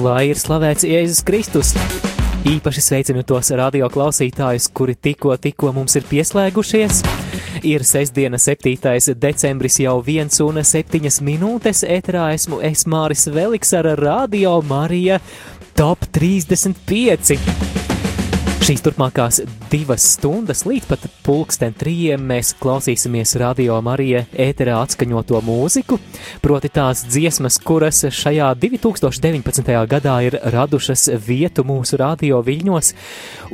Lai ir slavēts Jēzus Kristus! Īpaši sveicinu tos radio klausītājus, kuri tikko, tikko mums ir pieslēgušies. Ir sestdiena, 7. decembris, jau viens un septiņas minūtes. Eterā esmu es Māris Veliks ar Radio Marija Top 35. Šīs turpmākās divas stundas līdz pat pulksten trījiem mēs klausīsimies radio Marija ēterā atskaņoto mūziku, proti tās dziesmas, kuras šajā 2019. gadā ir radušas vietu mūsu radio viļņos,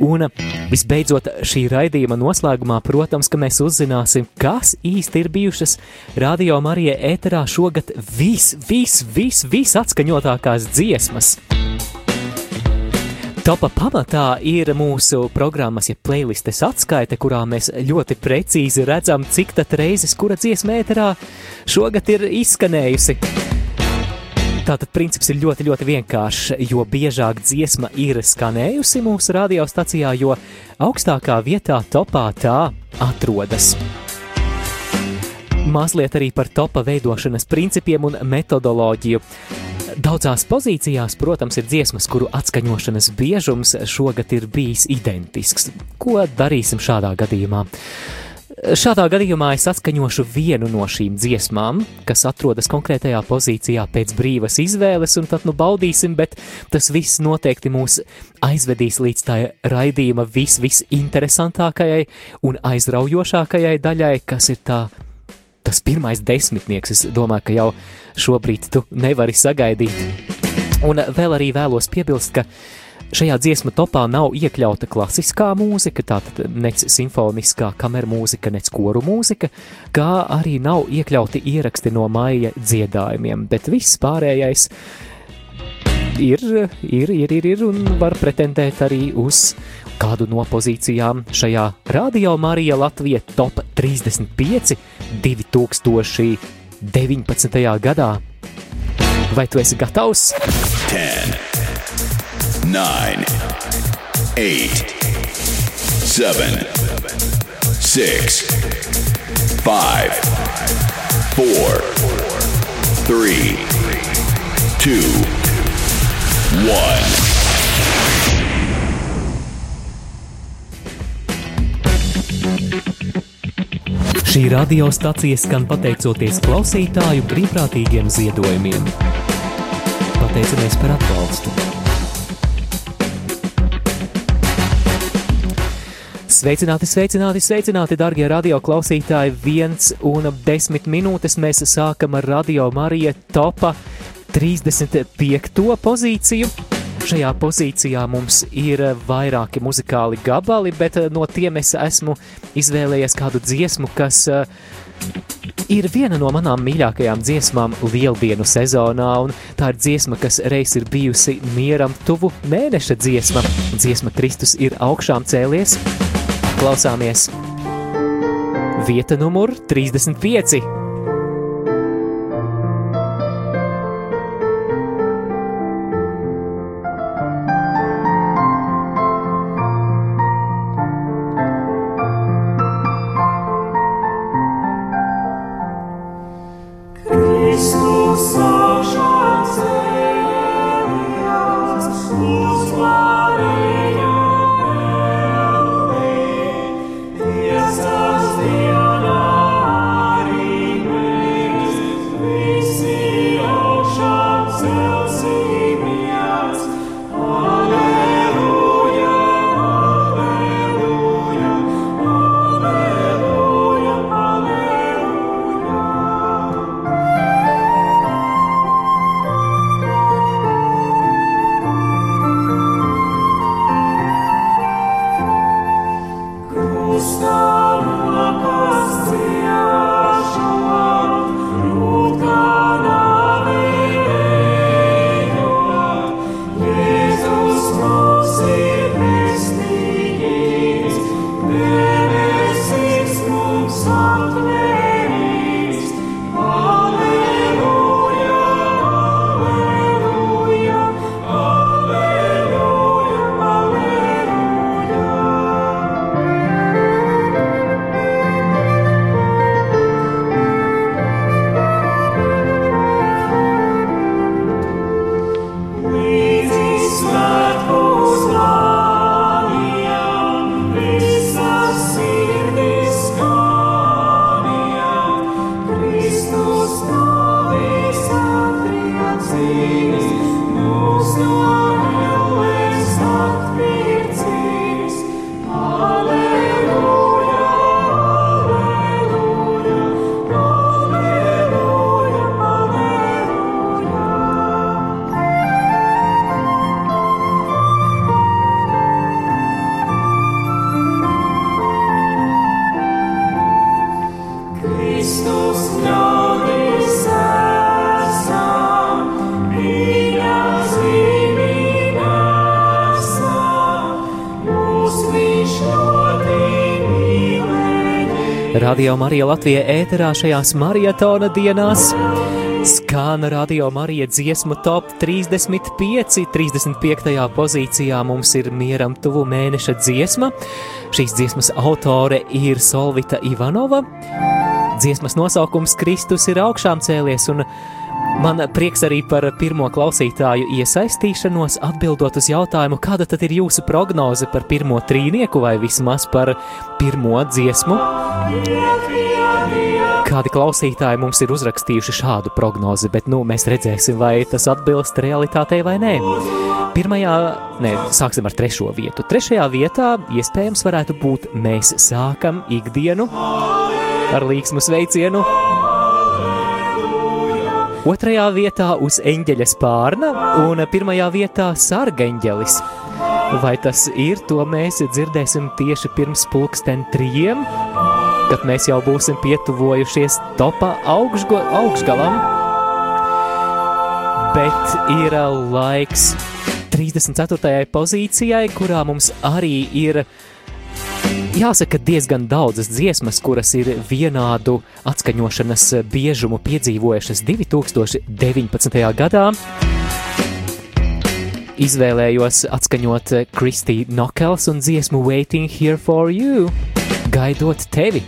un visbeidzot šī raidījuma noslēgumā, protams, ka mēs uzzināsim, kas īsti ir bijušas radio Marija ēterā šogad vis, vis, vis, vis atskaņotākās dziesmas. Topa pamatā ir mūsu programmas, ja playlistes atskaite, kurā mēs ļoti precīzi redzam, cik tad reizes kura dziesma ēterā šogad ir izskanējusi. Tātad princips ir ļoti, ļoti vienkāršs. Jo biežāk dziesma ir skanējusi mūsu radiostacijā, jo augstākā vietā topā tā atrodas. Mazliet arī par topa veidošanas principiem un metodoloģiju. Daudzās pozīcijās, protams, ir dziesmas, kuru atskaņošanas biežums šogad ir bijis identisks. Ko darīsim šādā gadījumā? Šādā gadījumā es atskaņošu vienu no šīm dziesmām, kas atrodas konkrētajā pozīcijā pēc brīvas izvēles, un tad nu baudīsim, bet tas viss noteikti mūs aizvedīs līdz tā raidījuma vis, visinteresantākajai un aizraujošākajai daļai, kas ir tā tas pirmais desmitnieks. Es domāju, ka jau šobrīd tu nevari sagaidīt. Un vēl arī vēlos piebilst, ka šajā dziesmu topā nav iekļauta klasiskā mūzika, tātad nec simfoniskā kameru mūzika, nec koru mūzika, kā arī nav iekļauti ieraksti no maija dziedājumiem, bet viss pārējais ir, ir, ir, ir, ir un var pretendēt arī uz kādu no pozīcijām šajā Radio Marija Latvija top 35 2019. gadā. Vai tu esi gatavs? 10, 9, 8, 7, 6, 5, 4, 3, 2, 1. Šī radiostacija skan pateicoties klausītāju brīvprātīgiem ziedojumiem. Pateicamies par atbalstu! Sveicināti, sveicināti, sveicināti, darbie radio klausītāji! Viens un desmit minūtes mēs sākam ar Radio Marija topā 35. pozīciju. Šajā pozīcijā mums ir vairāki muzikāli gabali, bet eh, no tiem es esmu izvēlējies kādu dziesmu, kas uh, ir viena no manām mīļākajām dziesmām Lieldienu sezonā, un tā ir dziesma, kas reiz ir bijusi mieram tuvu mēneša dziesma. Dziesma Kristus ir augšām cēlies. Klausāmies! Vieta numur 35. Radio Marija Latvija ēterā šajās maratona dienās. Skan Radio Marija dziesmu top 35. 35. pozīcijā mums ir mieram tuvu mēneša dziesma. Šīs dziesmas autore ir Solvita Ivanova. Dziesmas nosaukums Kristus ir augšām cēlies un Man prieks arī par pirmo klausītāju iesaistīšanos, atbildot uz jautājumu, kāda tad ir jūsu prognoze par pirmo trīnieku vai vismaz par pirmo dziesmu. Kādi klausītāji mums ir uzrakstījuši šādu prognozi, bet nu, mēs redzēsim, vai tas atbilst realitātei vai nē. Pirmajā, ne, sāksim ar trešo vietu. Trešajā vietā iespējams varētu būt mēs sākam ikdienu ar līksmu sveicienu Otrajā vietā uz eņģeļa spārna un pirmajā vietā sargeņģelis. Vai tas ir, to mēs dzirdēsim tieši pirms pulksten trījiem, kad mēs jau būsim pietuvojušies topā augšgo, augšgalam. Bet ir laiks 34. pozīcijai, kurā mums arī ir Jāsaka, diezgan daudzas dziesmas, kuras ir vienādu atskaņošanas biežumu piedzīvojušas 2019. gadā. Izvēlējos atskaņot Kristīnu Nokels un dziesmu Waiting Here for You, gaidot tevi.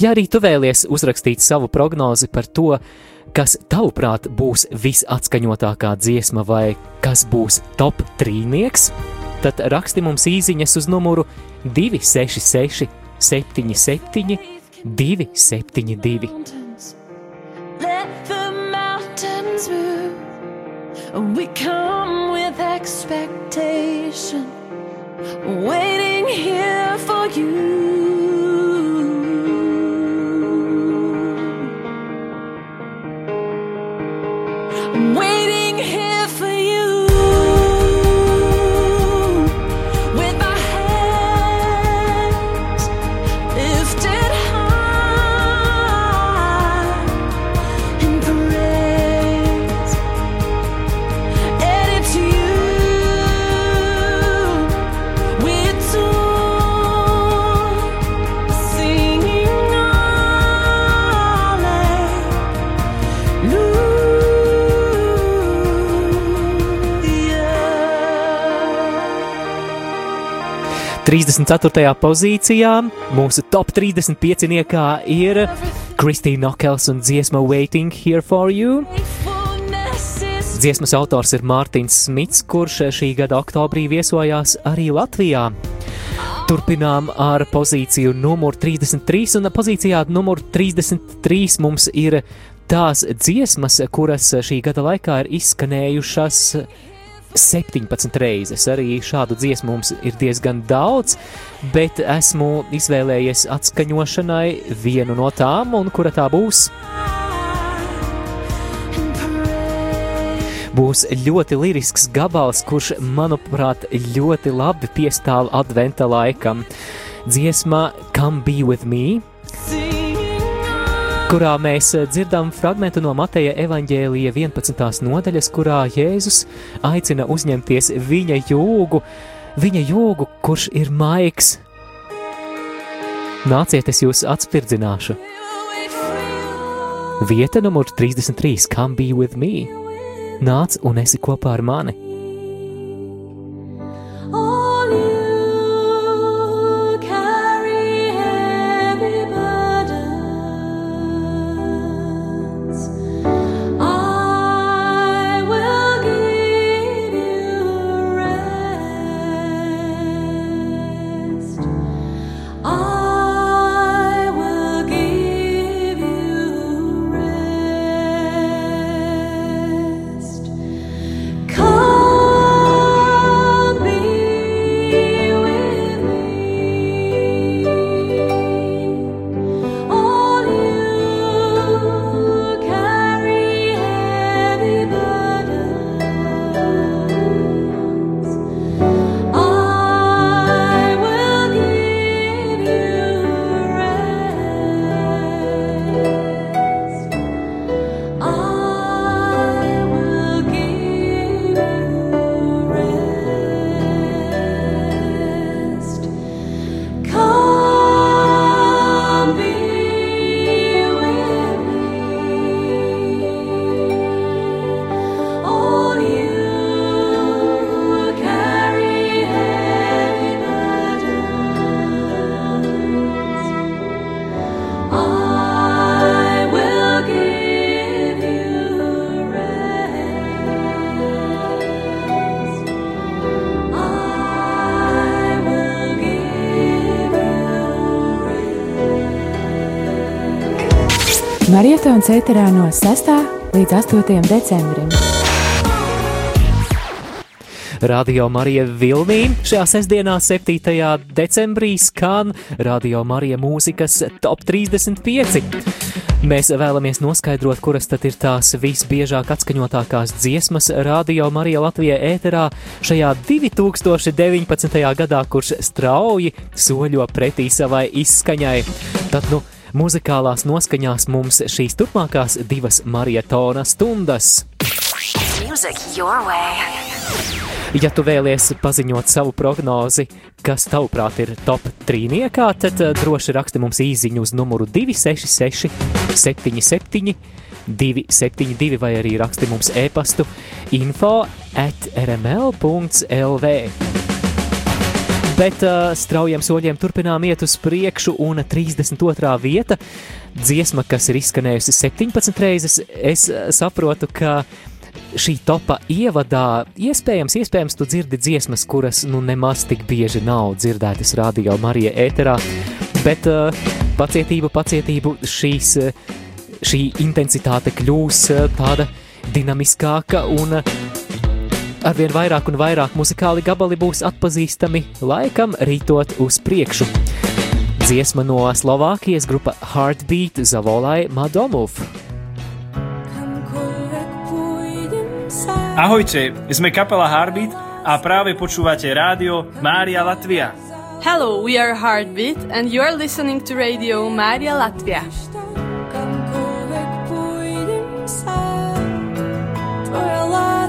Ja arī tu vēlies uzrakstīt savu prognozi par to, kas tavuprāt būs visatskaņotākā dziesma vai kas būs top trīnieks, tad raksti mums īsiņas uz numuru 266, 77, 272. We come with expectation, waiting here for you. - 34. pozīcijā mūsu top 35 niekā ir Kristīna Nokels un dziesma Waiting Here for You. Dziesmas autors ir Mārtiņš Smits, kurš šī gada oktobrī viesojās arī Latvijā. Turpinām ar pozīciju numur 33, un pozīcijā numur 33 mums ir tās dziesmas, kuras šī gada laikā ir izskanējušas 17 reizes. Arī šādu dziesmu mums ir diezgan daudz, bet esmu izvēlējies atskaņošanai vienu no tām, un kura tā būs? Būs ļoti lirisks gabals, kurš, manuprāt, ļoti labi piestāv adventa laikam. Dziesma Come Be With Me kurā mēs eh, dzirdam fragment no Mateja evaņģēlija 11. nodaļas, kurā Jēzus aicina uzņemties viņa jūgu, viņa jūgu, kurš ir maigs. Nāciet, es jūs atspirdzināšu. Vieta numur 33. Come be with me. Nāc un esi kopā ar mani. Marietons ēterā no 6. līdz 8. decembrim. Radio Marija Vilnī šajā sestdienā, 7. decembrī, skan Radio Marija mūzikas top 35. Mēs vēlamies noskaidrot, kuras tad ir tās visbiežāk atskaņotākās dziesmas Radio Marija Latvijā ēterā šajā 2019. gadā, kurš strauji soļo pretī savai izskaņai. Tad, nu, muzikālās noskaņās mums šīs turpmākās divas maratona stundas. Music your way. Ja tu vēlies paziņot savu prognozi, kas tavuprāt ir top trīniekā, tad uh, droši raksti mums īziņu uz numuru 266 77 272 vai arī raksti mums e-pastu info at rml.lv. Bet uh, straujiem soļiem turpinām iet uz priekšu, un 32. vieta, dziesma, kas ir izskanējusi 17 reizes, es saprotu, ka šī topa ievadā iespējams, iespējams, tu dzirdi dziesmas, kuras nu nemaz tik bieži nav dzirdētas radio Marija ēterā, bet uh, pacietību, pacietību šīs, šī intensitāte kļūs uh, tāda dinamiskāka un uh, arvien vairāk un vairāk muzikāli gabali būs atpazīstami laikam rītot uz priekšu. Dziesma no Slovākijas grupa Heartbeat Zavolai Madomov. Ahojte, sme kapela Heartbeat a práve počúvate rádio Mária Latvia. Hello, we are Heartbeat and you are listening to radio Mária Latvia. Tvoja láska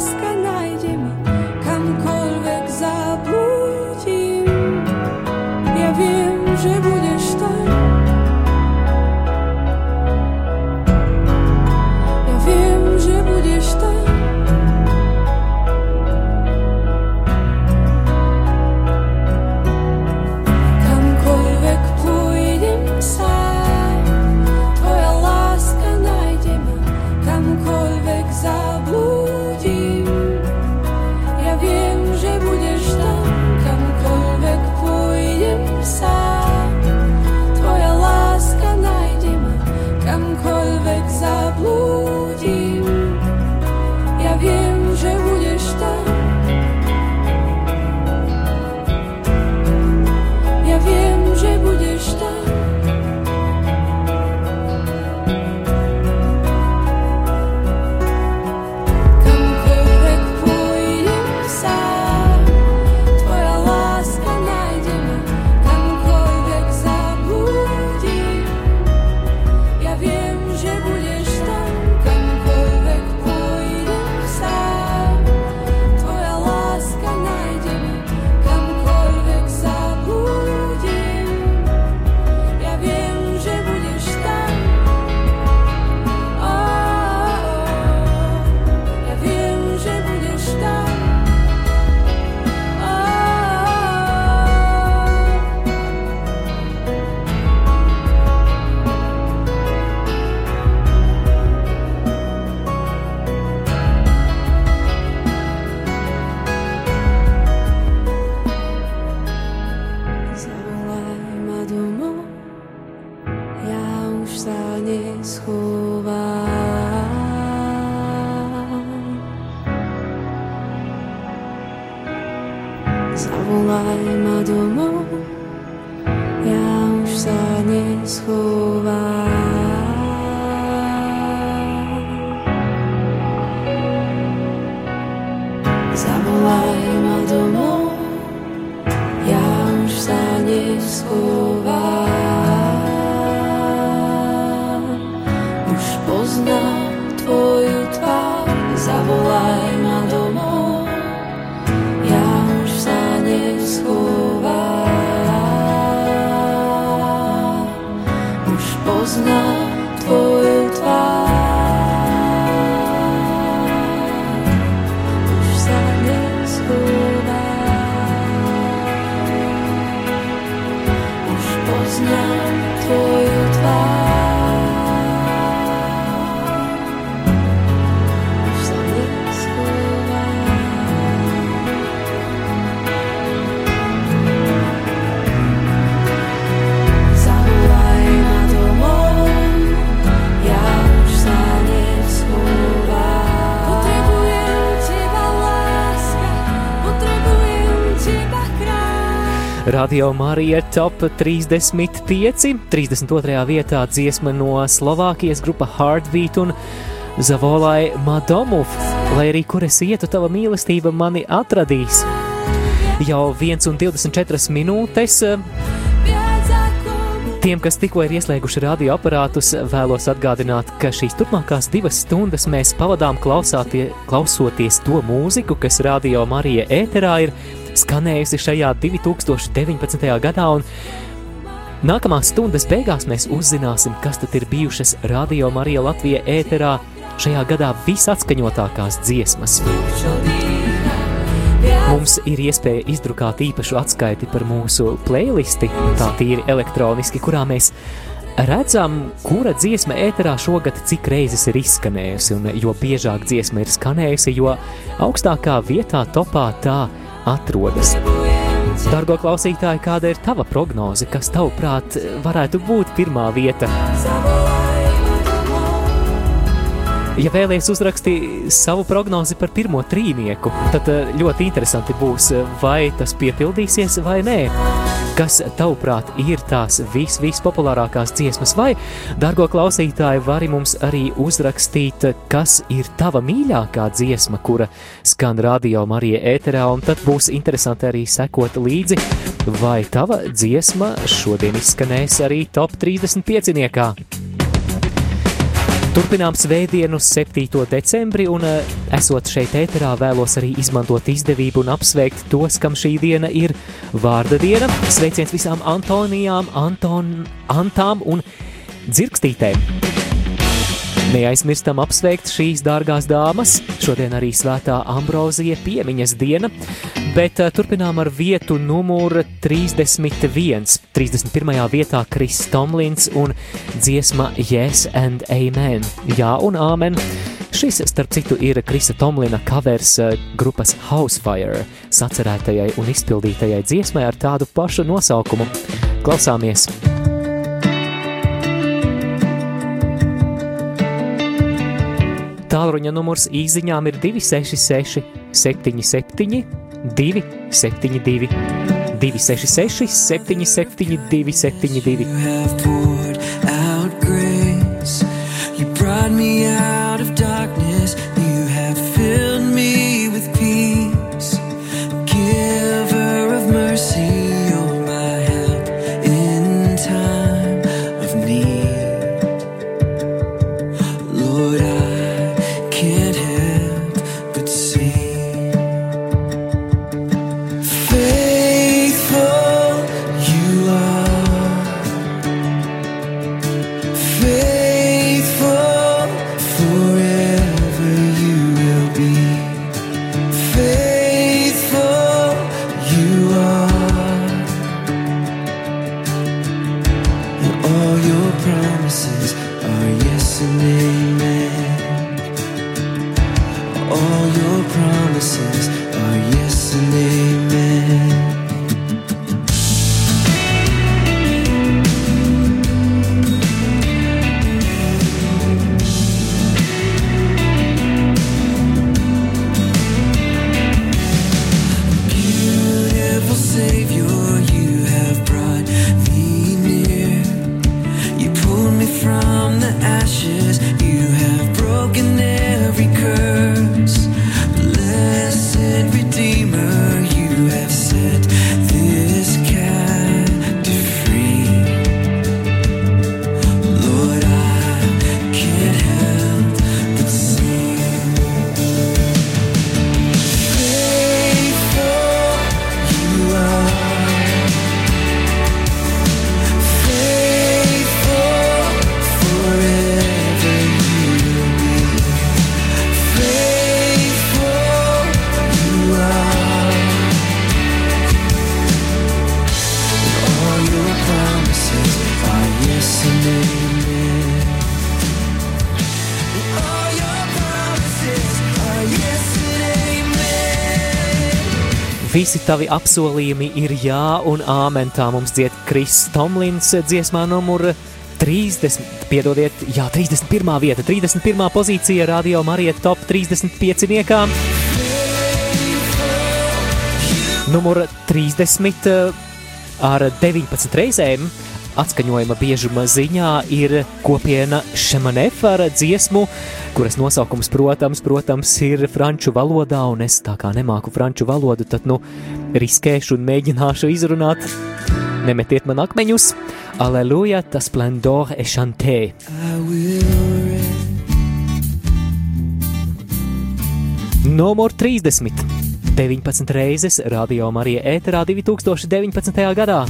Radio Marija top 35, 32. vietā dziesma no Slovākijas grupa Heartbeat un Zavolai Madomov, lai arī kur es ietu, tava mīlestība mani atradīs. Jau 1 un 24 minūtes Tiem, kas tikko ir ieslēguši radioaparātus, vēlos atgādināt, ka šīs turpmākās divas stundas mēs pavadām klausoties to mūziku, kas radio Marija ēterā ir skanējusi šajā 2019. gadā. Nākamās stundas beigās mēs uzzināsim, kas tad ir bijušas radio Marija Latvija ēterā šajā gadā visatskaņotākās dziesmas. Mums ir iespēja izdrukāt īpašu atskaiti par mūsu playlisti, tā tīri elektroniski, kurā mēs redzam, kura dziesma ēterā šogad cik reizes ir izskanējusi, un jo biežāk dziesma ir skanējusi, jo augstākā vietā topā tā atrodas. Dargo klausītāji, kāda ir tava prognoze, kas tavuprāt varētu būt pirmā vieta? Ja vēlaties uzrakstīt savu prognozi par pirmo trīnieku, tad eh, ļoti interesanti būs, eh, vai tas piepildīsies vai nē. Kas, tavuprāt, ir tās vis, vispopulārākās dziesmas, vai, dārgo klausītāji, vari mums arī uzrakstīt, kas ir tava mīļākā dziesma, kura skan radio Marija ēterā, un tad būs interesanti arī sekot līdzi, vai tava dziesma šodien izskanēs arī top 35. -niekā. Turpinām svētdienu, 7. decembri, un eh, esot šeit ēterā, vēlos arī izmantot izdevību un apsveikt tos, kam šī diena ir vārda diena. Sveiciens visām Antonijām, Anton, Antām un Dzirkstītēm! Neaizmirstam apsveikt šīs dārgās dāmas. Šodien arī svētā Ambrozija piemiņas diena, bet uh, turpinām ar vietu numuru 31. 31. vietā Kris Tomlins un dziesma Yes and Amen. Jā un Āmen. Šis, starp citu, ir Krisa Tomlina covers uh, grupas Housefire sacerētajai un izpildītajai dziesmai ar tādu pašu nosaukumu. Klausāmies! Tālruņa numurs īsiņām ir 266, 77, 272, 266, 77, 272. Visi tavi apsolījumi ir jā un āmen. Tā mums dzied Kris Tomlins dziesmā numur 30, piedodiet, jā, 31. vieta, 31. pozīcija Radio Marija top 35 niekā. Numur 30 ar 19 reizēm atskaņojuma biežuma ziņā ir kopiena Šemanef ar dziesmu, kuras nosaukums, protams, protams, ir franču valodā, un es tā kā nemāku franču valodu, tad, nu, riskēšu un mēģināšu izrunāt. Nemetiet man akmeņus! Aleluja, tas splendor e chantē! Numur 30. 19 reizes Radio Marija ēterā 2019. gadā.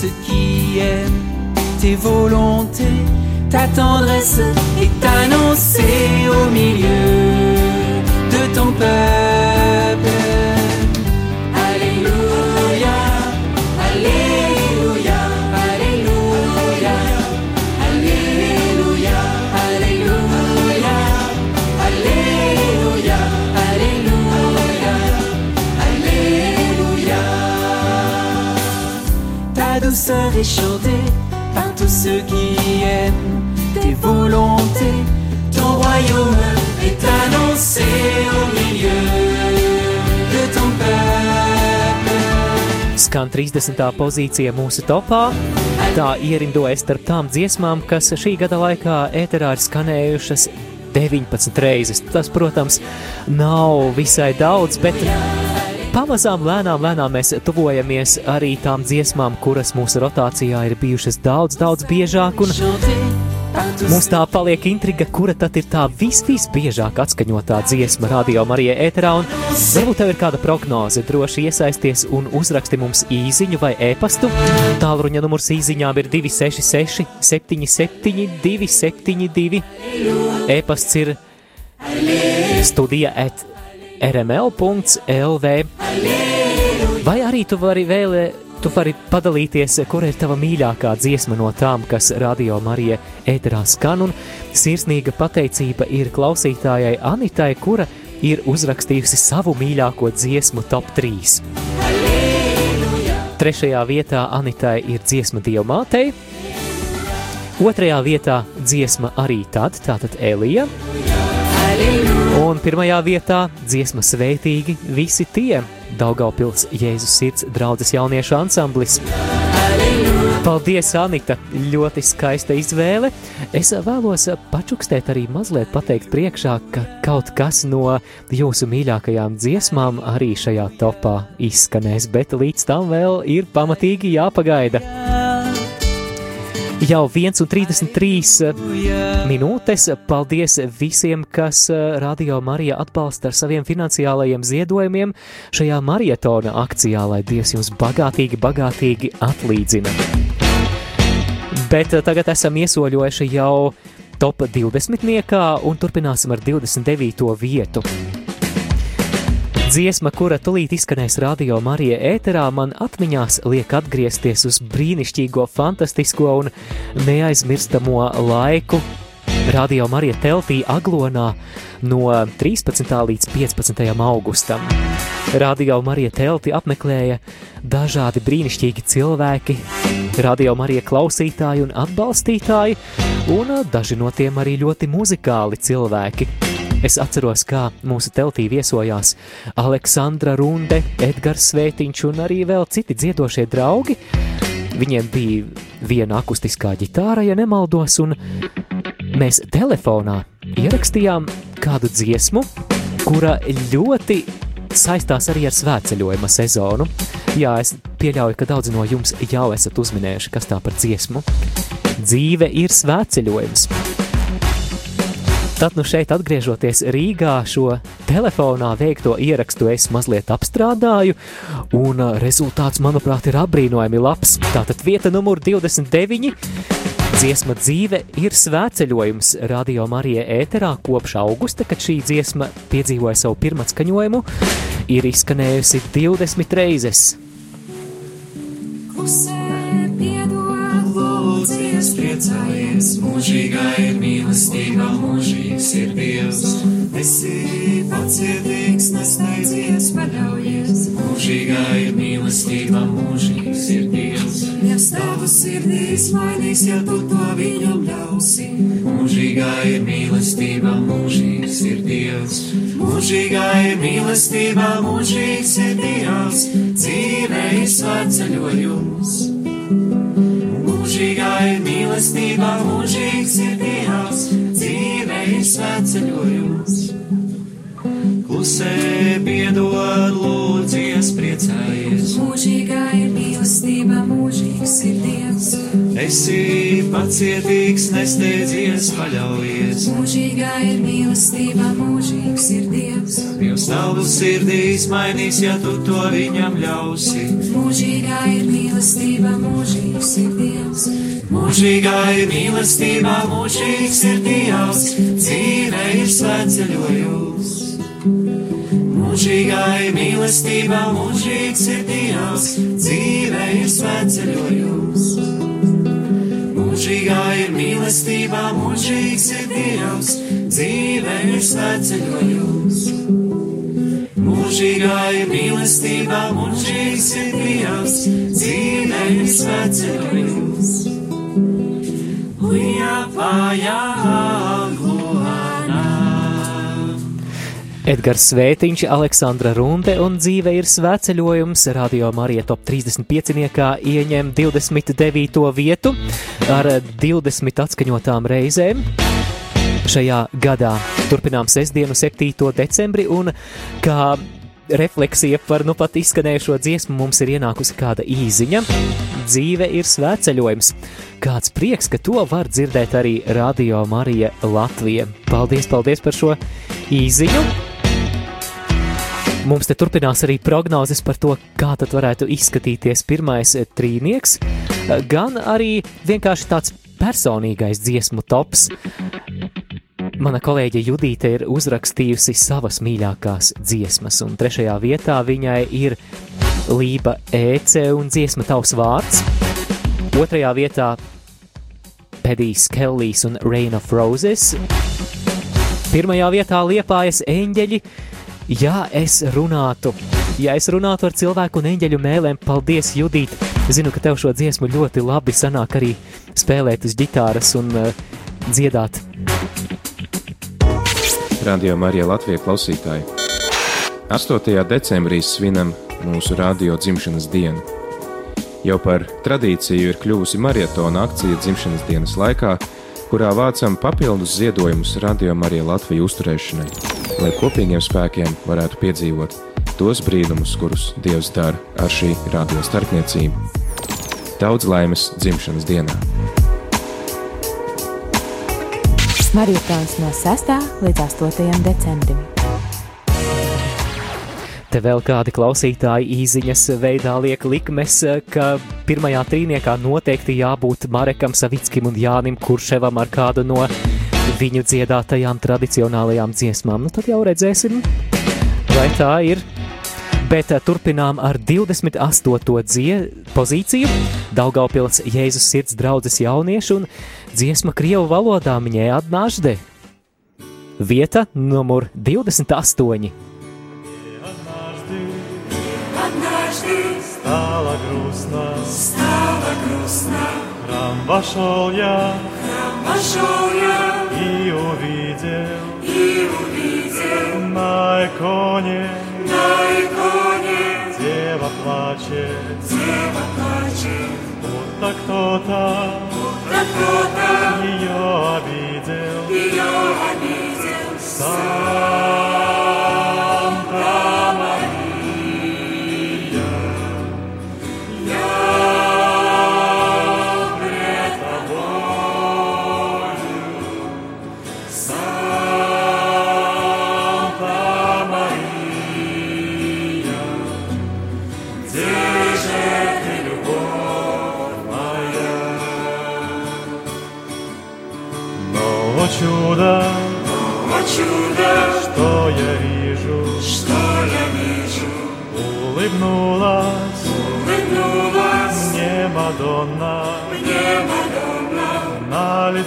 Ceux qui aiment tes volontés. Ta tendresse est annoncée au milieu de ton peuple. Est chantée par tous ceux qui aiment tes volontés. Ton royaume est annoncé au milieu de ton peuple. Skan 30. pozīcija mūsu topā. Tā ierindojas starp tām dziesmām, kas šī gada laikā ēterā ir skanējušas 19 reizes. Tas, protams, nav visai daudz, bet pamazām, lēnām, lēnām mēs tuvojamies arī tām dziesmām, kuras mūsu rotācijā ir bijušas daudz, daudz biežāk. Un Mums tā paliek intriga, kura tad ir tā vis, visbiežāk atskaņotā dziesma radio Marijai ēterā, varbūt tev ir kāda prognoze, droši iesaisties un uzraksti mums īziņu vai e-pastu. Tālruņa numurs īziņām ir 266 77 272, e-pasts ir studija at rml.lv, vai arī tu vari vēlēt Tu vari padalīties, kur ir tava mīļākā dziesma no tām, kas radio Marija ēterā skan, un sirsnīga pateicība ir klausītājai Anitai, kura ir uzrakstījusi savu mīļāko dziesmu top 3. Trešajā vietā Anitai ir dziesma Dievmātei, otrajā vietā dziesma arī tad, tātad Elija, un pirmajā vietā dziesma Svētīgi visi tie, Daugaupils Jēzus sirds draudzes jauniešu ansamblis. Paldies, Anita! Ļoti skaista izvēle. Es vēlos pačukstēt arī mazliet pateikt priekšā, ka kaut kas no jūsu mīļākajām dziesmām arī šajā topā izskanēs, bet līdz tam vēl ir pamatīgi jāpagaida. Jau 1,33 minūtes. Paldies visiem, kas Radio Marija atbalsta ar saviem finansiālajiem ziedojumiem šajā marietona akcijā, lai Dievs jums bagātīgi, bagātīgi atlīdzina. Bet tagad esam iesoļojuši jau top 20. un turpināsim ar 29. vietu. Dziesma, kura tulīt izskanēs radio Marija ēterā, man atmiņās liek atgriezties uz brīnišķīgo, fantastisko un neaizmirstamo laiku. Radio Marija teltī Aglonā no 13. līdz 15. augustam. Radio Marija telti apmeklēja dažādi brīnišķīgi cilvēki, radio Marija klausītāji un atbalstītāji, un daži no tiem arī ļoti muzikāli cilvēki. Es atceros, kā mūsu teltī viesojās Aleksandra Runde, Edgars Svētiņš un arī vēl citi dziedošie draugi. Viņiem bija viena akustiskā ģitāra, ja nemaldos, un mēs telefonā ierakstījām kādu dziesmu, kura ļoti saistās arī ar svētceļojuma sezonu. Jā, es pieļauju, ka daudzi no jums jau esat uzminējuši, kas tā par dziesmu. Dzīve ir svētceļojums. Tad, nu šeit atgriežoties Rīgā, šo telefonā veikto ierakstu es mazliet apstrādāju, un rezultāts, manuprāt, ir apbrīnojami labs. Tātad vieta numur 29. Dziesma dzīve ir svētceļojums Radio Marija ēterā kopš augusta, kad šī dziesma piedzīvoja savu pirmatskaņojumu, ir izskanējusi 20 reizes. Klusē, piedod, lūdzies, priecājies, mūžīgā ir mīlestība, mūžīgs ir Dievs. Esi pacietīgs, nesteidzies, paļaujies, mūžīgā ir mīlestība, mūžīgs ir Dievs. Dievs tavu sirdīs mainīs, ja tu to viņam ļausi. Mūžīgā ir mīlestība, mūžīgs ir Dievs. Mūžīgā ir mīlestība, mūžīgs ir Dievs. Dzīve ir svētceļojums. Mūžīgā ir mīlestība, mūžīgs ir Dievs. Dzīve ir svētceļojums. Klusē piedod, lūdzies, priecājies. Mūžīgā ir mīlestība, mūžīgs ir Dievs. Esi pacietīgs, nesteidzies, paļaujies. Mūžīgā ir mīlestība, mūžīgs ir Dievs. Dievs tavu sirdīs mainīs, ja tu to viņam ļausi. Mūžīgā ir mīlestība, mūžīgs ir Dievs. Mūžīgā ir mīlestība, mūžīgs ir Dievs. Dzīve ir svētceļojums. Mūžīgā ir mīlestība, mūžīgs ir Dievs, dzīve ir svētceļojums. Mūžīgā ir mīlestība, mūžīgs ir Dievs, dzīve ir svētceļojums. Mūžīgā ir mīlestība, mūžīgs ir Dievs, dzīve ir svētceļojums. Uja, pājā, Edgars Svētiņš, Aleksandra Runde un dzīve ir svētceļojums. Radio Marija top 35. ieņem 29. vietu ar 20 atskaņotām reizēm. Šajā gadā turpinām sestdienu, 7. decembri, un kā refleksija par nu pat izskanējušo dziesmu mums ir ienākusi kāda īziņa. Dzīve ir svētceļojums. Kāds prieks, ka to var dzirdēt arī Radio Marija Latvija. Paldies, paldies par šo īziņu! Mums te turpinās arī prognozes par to, kā tad varētu izskatīties pirmais eh, trīnieks, eh, gan arī vienkārši tāds personīgais dziesmu tops. Mana kolēģe Judīte ir uzrakstījusi savas mīļākās dziesmas, un trešajā vietā viņai ir Lība Ece un dziesma Tavs vārds. Otrajā vietā Pedijs Kellijs un Rain of Roses. Pirmajā vietā liepājas eņģeļi, Ja es runātu, ja es runātu ar cilvēku un eņģeļu mēlēm, paldies, Judīt! Zinu, ka tev šo dziesmu ļoti labi sanāk arī spēlēt uz ģitāras un uh, dziedāt. Radio Marija Latvija klausītāji. 8. decembrī svinam mūsu radio dzimšanas dienu. Jau par tradīciju ir kļuvusi maratona akcija dzimšanas dienas laikā, kurā vācam papildus ziedojumus Radio Marija Latvija uzturēšanai lai kopīgiem spēkiem varētu piedzīvot tos brīnumus, kurus Dievs dara ar šī radio starpniecību. Daudz laimes dzimšanas dienā! Maratons no 6. līdz 8. decembrim. Te vēl kādi klausītāji īsiņas veidā liek likmes, ka pirmajā trīniekā noteikti jābūt Marekam Savickim un Jānim Kurševam ar kādu no viņu dziedātajām tradicionālajām dziesmām. Nu, tad jau redzēsim, vai tā ir. Bet eh, turpinām ar 28. Dzie pozīciju. Daugaupils Jēzus sirds draudzes jauniešu un dziesma Krievu valodā viņai atnāžde. Vieta numur 28. Стала грустно, стала грустно, храм вошел я, храм вошел я, и увидел, и увидел на иконе, на иконе, дева плачет, дева плачет, будто кто-то, будто кто-то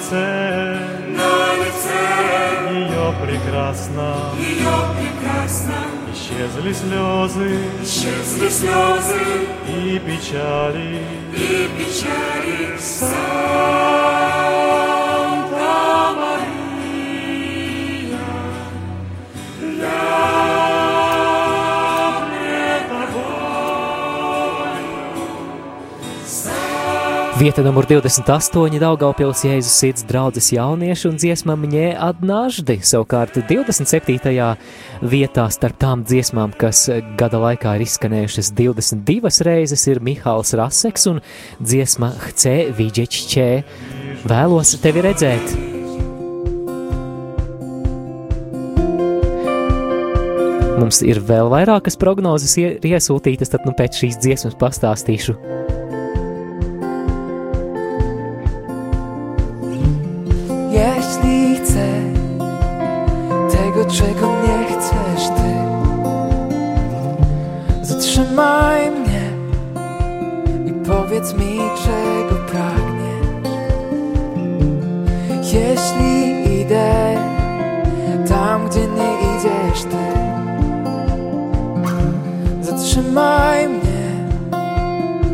лице, на лице. Ее прекрасно, ее прекрасно, исчезли слезы, исчезли слезы и печали, и печали. Санта Vieta numur 28 Daugaupils Jēzus sirds draudzes jauniešu un dziesma Mņē atnaždi. Savukārt 27. vietā starp tām dziesmām, kas gada laikā ir izskanējušas 22 reizes, ir Mihāls Raseks un dziesma Hce Vidžečķē. Vēlos tevi redzēt! Mums ir vēl vairākas prognozes ie- iesūtītas, tad nu pēc szīs dziesmas pastāstīšu. Zatrzymaj mnie,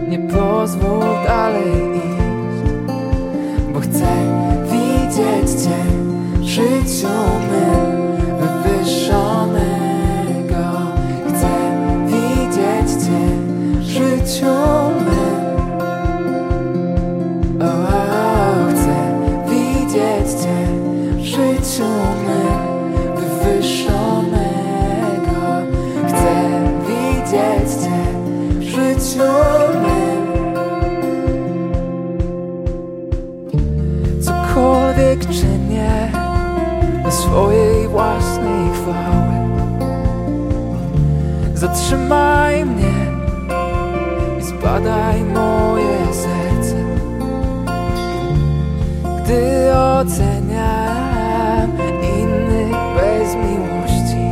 nie pozwól dalej iść bo chcę widzieć Cię w życiu mym Zatrzymaj mnie i zbadaj moje serce. Gdy oceniam innych bez miłości,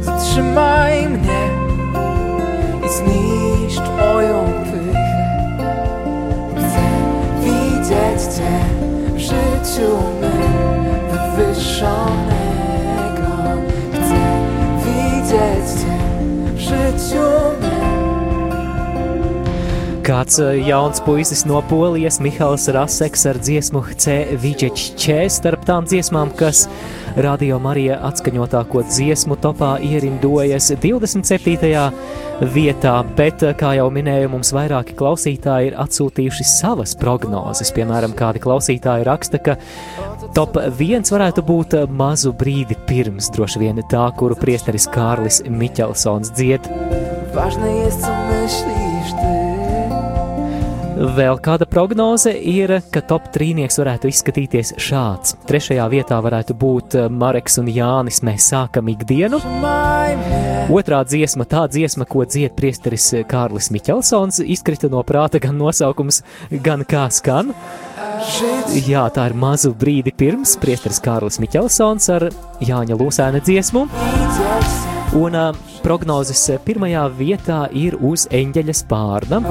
zatrzymaj mnie i zniszcz moją pychę. Chcę widzieć Cię w życiu mym wywyższonego. Kāds eh, jauns puisis no Polijas, Mihāls Raseks ar dziesmu C. Vidžečķē starp tām dziesmām, kas Radio Marija atskaņotāko dziesmu topā ierindojas 27. vietā, bet, eh, kā jau minēju, mums vairāki klausītāji ir atsūtījuši savas prognozes. Piemēram, kādi klausītāji raksta, ka top viens varētu būt eh, mazu brīdi pirms, droši vien tā, kuru priesteris Kārlis Miķelsons dzied. Co myślisz Ty. Vēl kāda prognoze ir, ka top trīnieks varētu izskatīties šāds. Trešajā vietā varētu būt eh, Mareks un Jānis. Mēs sākam ikdienu. Otrā dziesma, tā dziesma, ko dzied priesteris Kārlis Miķelsons, izkrita no prāta gan nosaukums, gan kā skan. Jā, tā ir mazu brīdi pirms priesteris Kārlis Miķelsons ar Jāņa Lūsēna dziesmu. Cię. Un uh, prognozes pirmajā vietā ir uz eņģeļa spārna.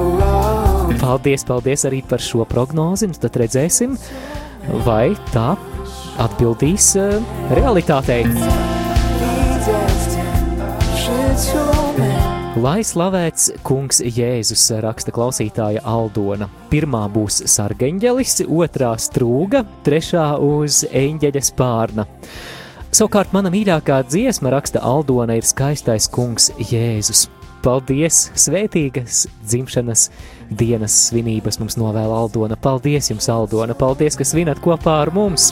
Paldies, paldies arī par šo prognozi. un Tad redzēsim, vai tā atbildīs uh, realitātei. Lai slavēts kungs Jēzus, raksta klausītāja Aldona. Pirmā būs sargeņģelis, otrā strūga, trešā uz eņģeļa spārna. Savukārt mana mīļākā dziesma, raksta Aldona, ir skaistais kungs Jēzus. paldies! Svētīgas dzimšanas dienas svinības mums novēl Aldona. Paldies jums, Aldona! Paldies, ka svinat kopā ar mums!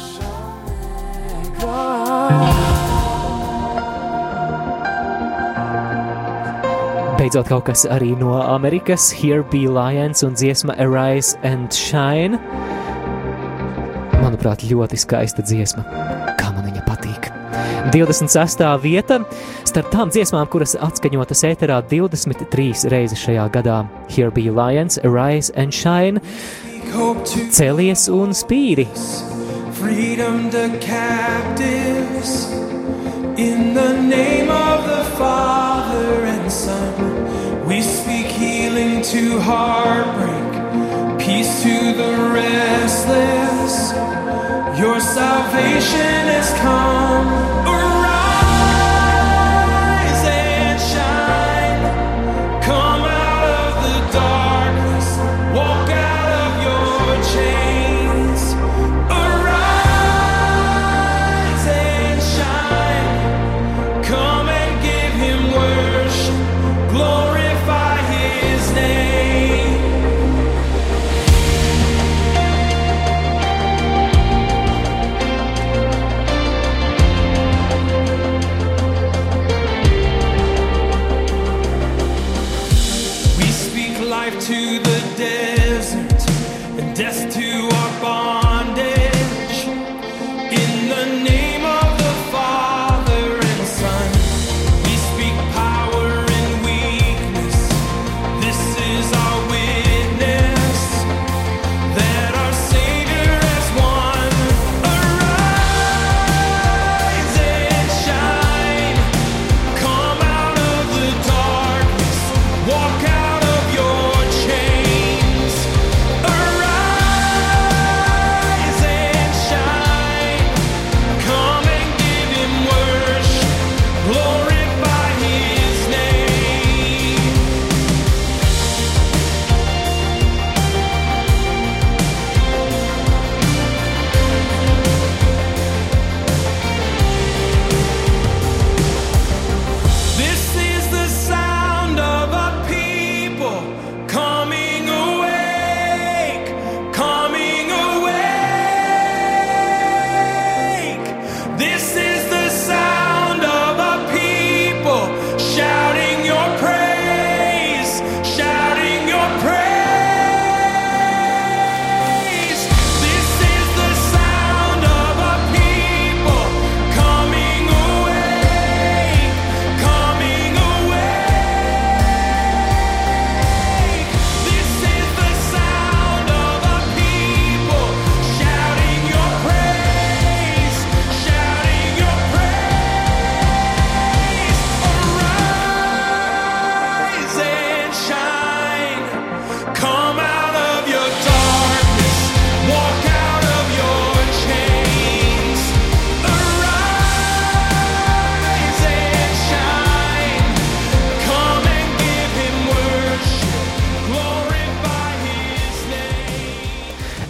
Beidzot, kaut kas arī no Amerikas, Here Be Lions un dziesma Arise and Shine. Manuprāt, ļoti skaista dziesma. 26. vieta starp tām dziesmām, kuras atskaņotas ēterā 23 reizes šajā gadā. Here Be Lions, Arise and Shine, Celies un Spīri. freedom to captives in the name of the Father and Son. We speak healing to heartbreak, peace to the restless. Your salvation has come.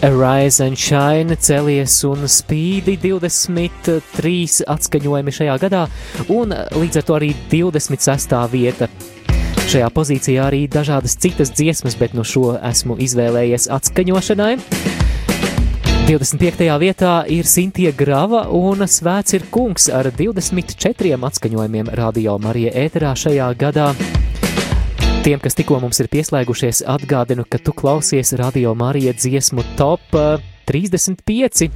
Arise and Shine, Celies un Spīdi 23 atskaņojumi šajā gadā, un līdz ar to arī 26. vieta. Šajā pozīcijā arī dažādas citas dziesmas, bet no šo esmu izvēlējies atskaņošanai. 25. vietā ir Sintīna Grava un Svēts ir kungs ar 24 atskaņojumiem Radio Marija ēterā šajā gadā. Tiem, kas tikko mums ir pieslēgušies, atgādinu, ka tu klausies Radio Marija dziesmu top eh, 35.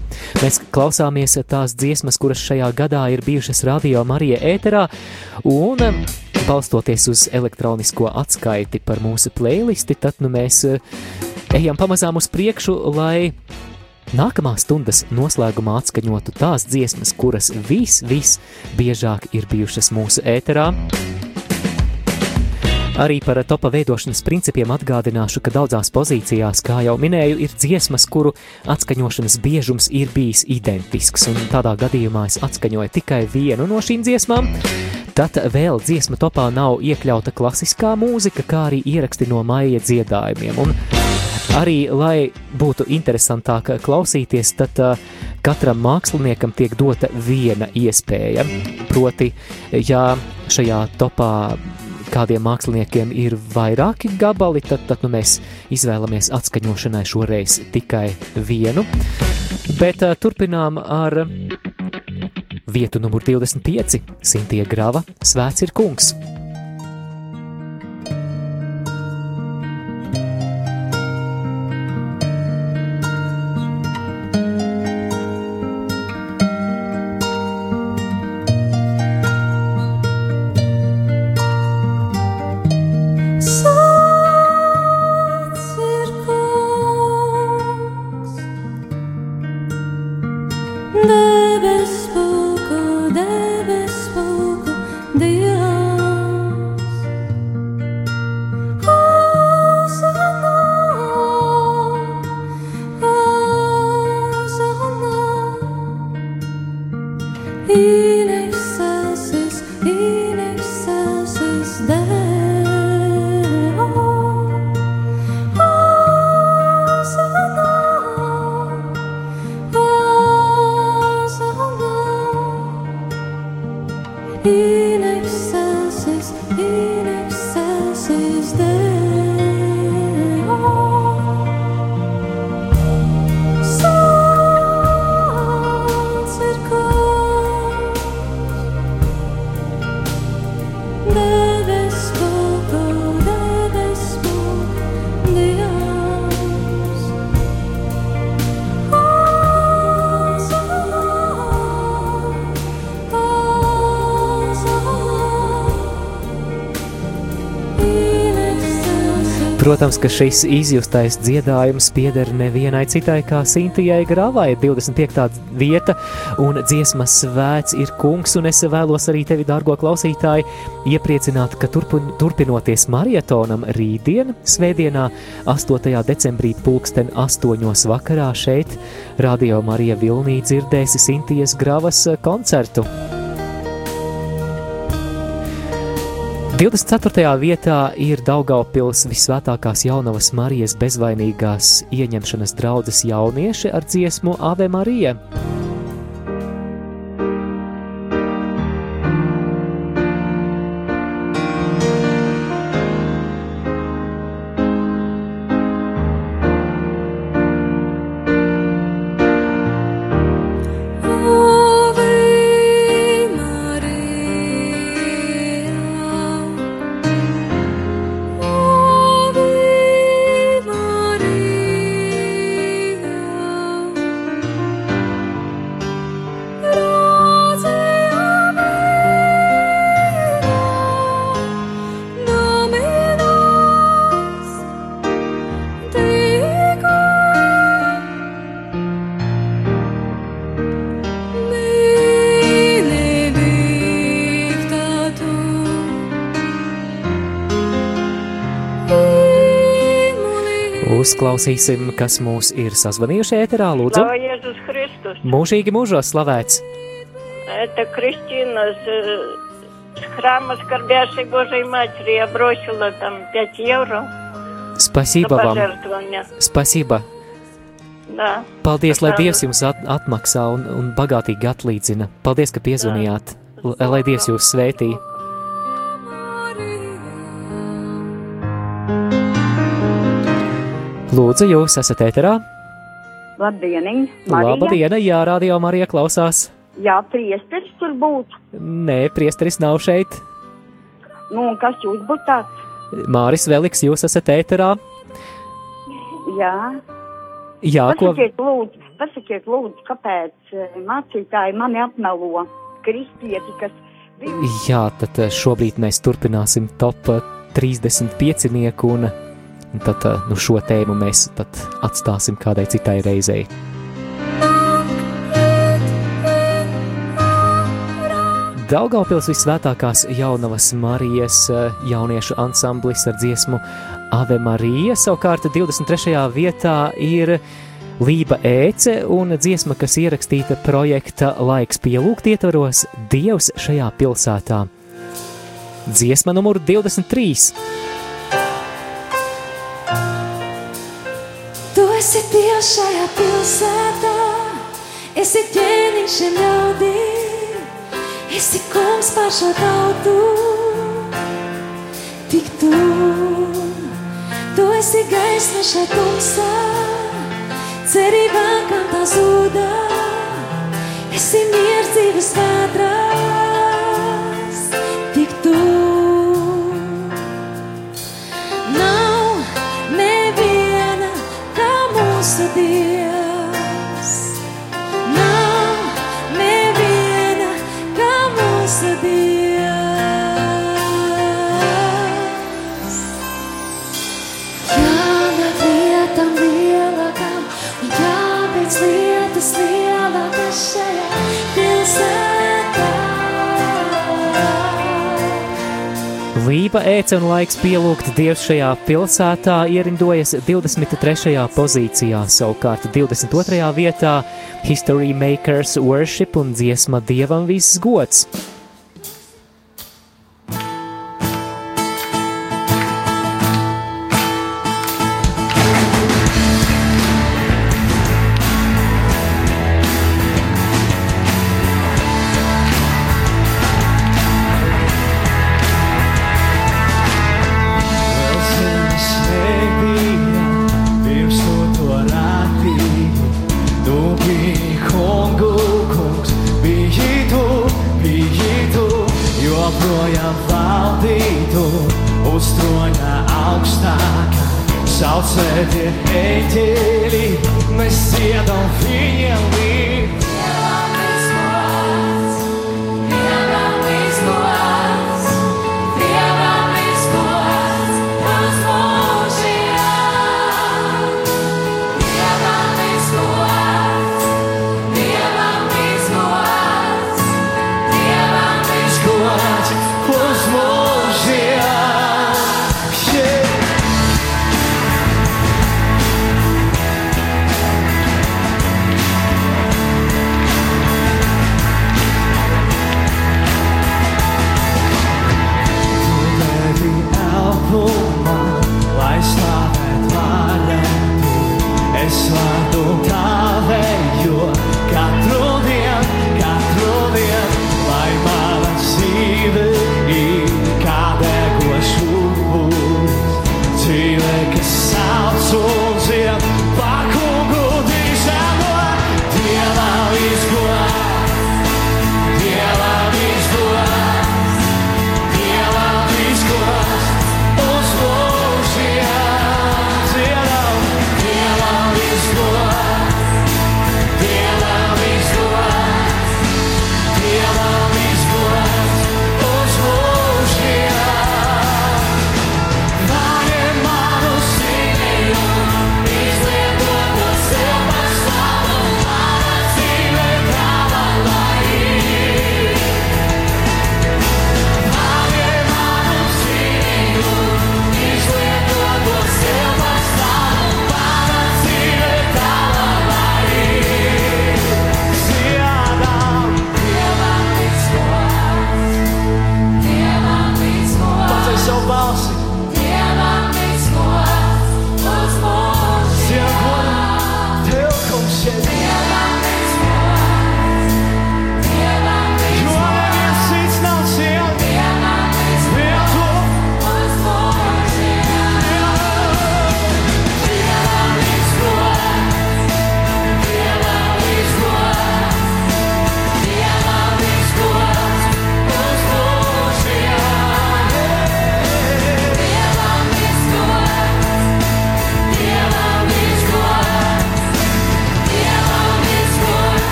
Mēs klausāmies tās dziesmas, kuras šajā gadā ir bijušas Radio Marija ēterā, un eh, balstoties uz elektronisko atskaiti par mūsu playlisti, tad nu mēs eh, ejam pamazām uz priekšu, lai Nākamās stundas noslēgumā atskaņotu tās dziesmas, kuras vis, vis biežāk ir bijušas mūsu ēterā. Arī par topa veidošanas principiem atgādināšu, ka daudzās pozīcijās, kā jau minēju, ir dziesmas, kuru atskaņošanas biežums ir bijis identisks, un tādā gadījumā es atskaņoju tikai vienu no šīm dziesmām. Tad vēl dziesma topā nav iekļauta klasiskā mūzika, kā arī ieraksti no maija dziedājumiem. Un arī, lai būtu interesantāk klausīties, tad uh, katram māksliniekam tiek dota viena iespēja. Proti, ja šajā topā kādiem māksliniekiem ir vairāki gabali, tad, tad nu, mēs izvēlamies atskaņošanai šoreiz tikai vienu. Bet uh, turpinām ar vietu numur 25. Sintie Grava Svēts ir kungs. Protams, ka šis izjustais dziedājums pieder nevienai citai kā Sintijai Gravai, 25. vieta, un dziesmas svēts ir kungs, un es vēlos arī tevi, dārgo klausītāji, iepriecināt, ka turpin, turpinoties marietonam rītdien, svētdienā, 8. decembrī, pulksten 8. vakarā šeit, Radio Marija Vilnī dzirdēsi Sintijas Gravas koncertu. 24. vietā ir Daugaupils visvētākās jaunavas Marijas bezvainīgās ieņemšanas draudzes jaunieši ar dziesmu Ave Marija. Uzklausīsim, kas mūs ir sazvanījuši ēterā, lūdzu. Слава Иисус Христос! Mūžīgi mūžos slavēts! Это Кристина с, э, с храма Скорбящей Божьей Матери. Я бросила там 5 евро на Spasība vam! пожертвование. Spasība! Да. Paldies, lai Paldies. Dievs jums at atmaksā un, un bagātīgi atlīdzina. Paldies, ka piezvanījāt. L- Lai Dievs jūs svētī. Lūdzu, jūs esat ēterā. Labdien! Labdien, jā, radio Marija klausās. Jā, priesteris tur būtu. Nē, priesteris nav šeit. Nu, un kas jūs būtu tāds? Māris Veliks, jūs esat ēterā. Jā, Jā, ko? pasakiet, lūdzu, pasakiet, lūdzu, kāpēc eh, mācītāji mani apmelo kristieti, kas Jā, tad eh, šobrīd mēs turpināsim top eh, 35 nieku un un tad eh, nu, šo tēmu mēs atstāsim kādai citai reizei. Daugaupils visvētākās jaunavas Marijas eh, jauniešu ansamblis ar dziesmu Ave Marija, savukārt 23. vietā ir Lība Ēce un dziesma, kas ierakstīta projekta Laiks pielūgt ietvaros Dievs šajā pilsētā. Dziesma numur 23. Esi Dievs šajā pilsētā, esi ķēniņš šiem ļaudīm, esi kungs pār šo tautu. Tik tu, tu esi gaisma šai tumsā, cerībā, kam tā zūdā, esi Ēca un laiks pielūgt Dievs šajā pilsētā ierindojas 23. pozīcijā, savukārt 22. vietā History Makers Worship un dziesma Dievam viss gods.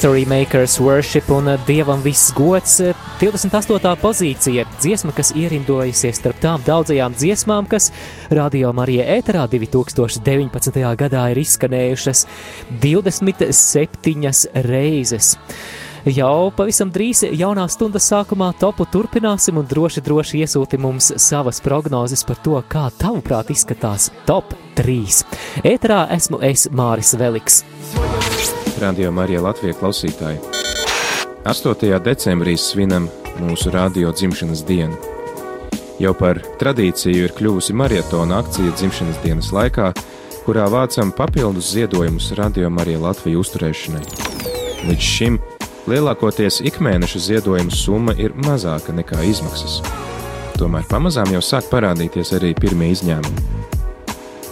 History Makers Worship un Dievam viss gods 28. pozīcija - dziesma, kas ierindojusies starp tām daudzajām dziesmām, kas Radio Marija ēterā 2019. gadā ir izskanējušas 27 reizes. Jau pavisam drīz jaunā stundas sākumā topu turpināsim un droši, droši iesūti mums savas prognozes par to, kā tavuprāt izskatās top 3. Ēterā esmu es Māris Veliks. Radio Marija Latvijas klausītāji. 8. decembrī svinam mūsu radio dzimšanas dienu. Jau par tradīciju ir kļuvusi maratona akcija dzimšanas dienas laikā, kurā vācam papildus ziedojumus Radio Marija Latvijas uzturēšanai. Līdz šim lielākoties ikmēneša ziedojuma summa ir mazāka nekā izmaksas. Tomēr pamazām jau sāk parādīties arī pirmie izņēmumi.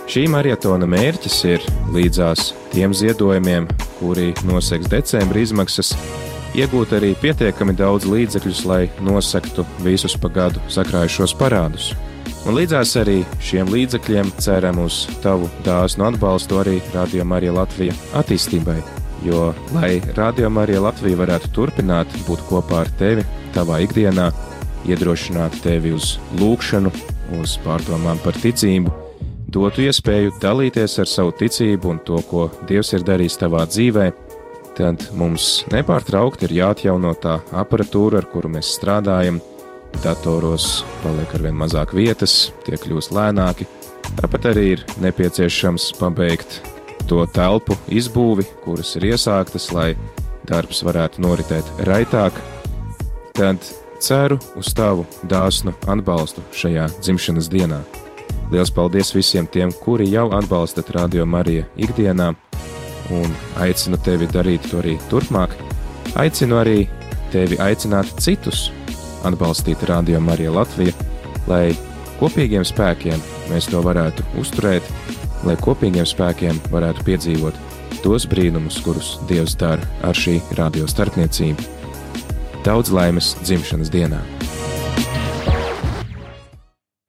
Šī maratona mērķis ir līdzās tiem ziedojumiem, kuri noseks decembra izmaksas, iegūt arī pietiekami daudz līdzekļus, lai nosektu visus pa gadu sakrājušos parādus. Un līdzās arī šiem līdzekļiem ceram uz tavu dāsnu atbalstu arī Radio Marija Latvija attīstībai. Jo, lai Radio Marija Latvija varētu turpināt būt kopā ar tevi, tavā ikdienā, iedrošināt tevi uz lūgšanu, uz pārdomām par ticību, dotu iespēju dalīties ar savu ticību un to, ko Dievs ir darījis tavā dzīvē, tad mums nepārtraukti ir jāatjauno tā aparatūra, ar kuru mēs strādājam. Datoros paliek ar vien mazāk vietas, tie kļūst lēnāki. Tāpat arī ir nepieciešams pabeigt to telpu izbūvi, kuras ir iesāktas, lai darbs varētu noritēt raitāk. Tad ceru uz tavu dāsnu atbalstu šajā dzimšanas dienā. Lielas paldies visiem tiem, kuri jau atbalstat Radio Mariju ikdienā, un aicinu tevi darīt to arī turpmāk. Aicinu arī tevi aicināt citus atbalstīt Radio Mariju Latviju, lai kopīgiem spēkiem mēs to varētu uzturēt, lai kopīgiem spēkiem varētu piedzīvot tos brīnumus, kurus Dievs dara ar šī radio starpniecību. Daudz laimes dzimšanas dienā!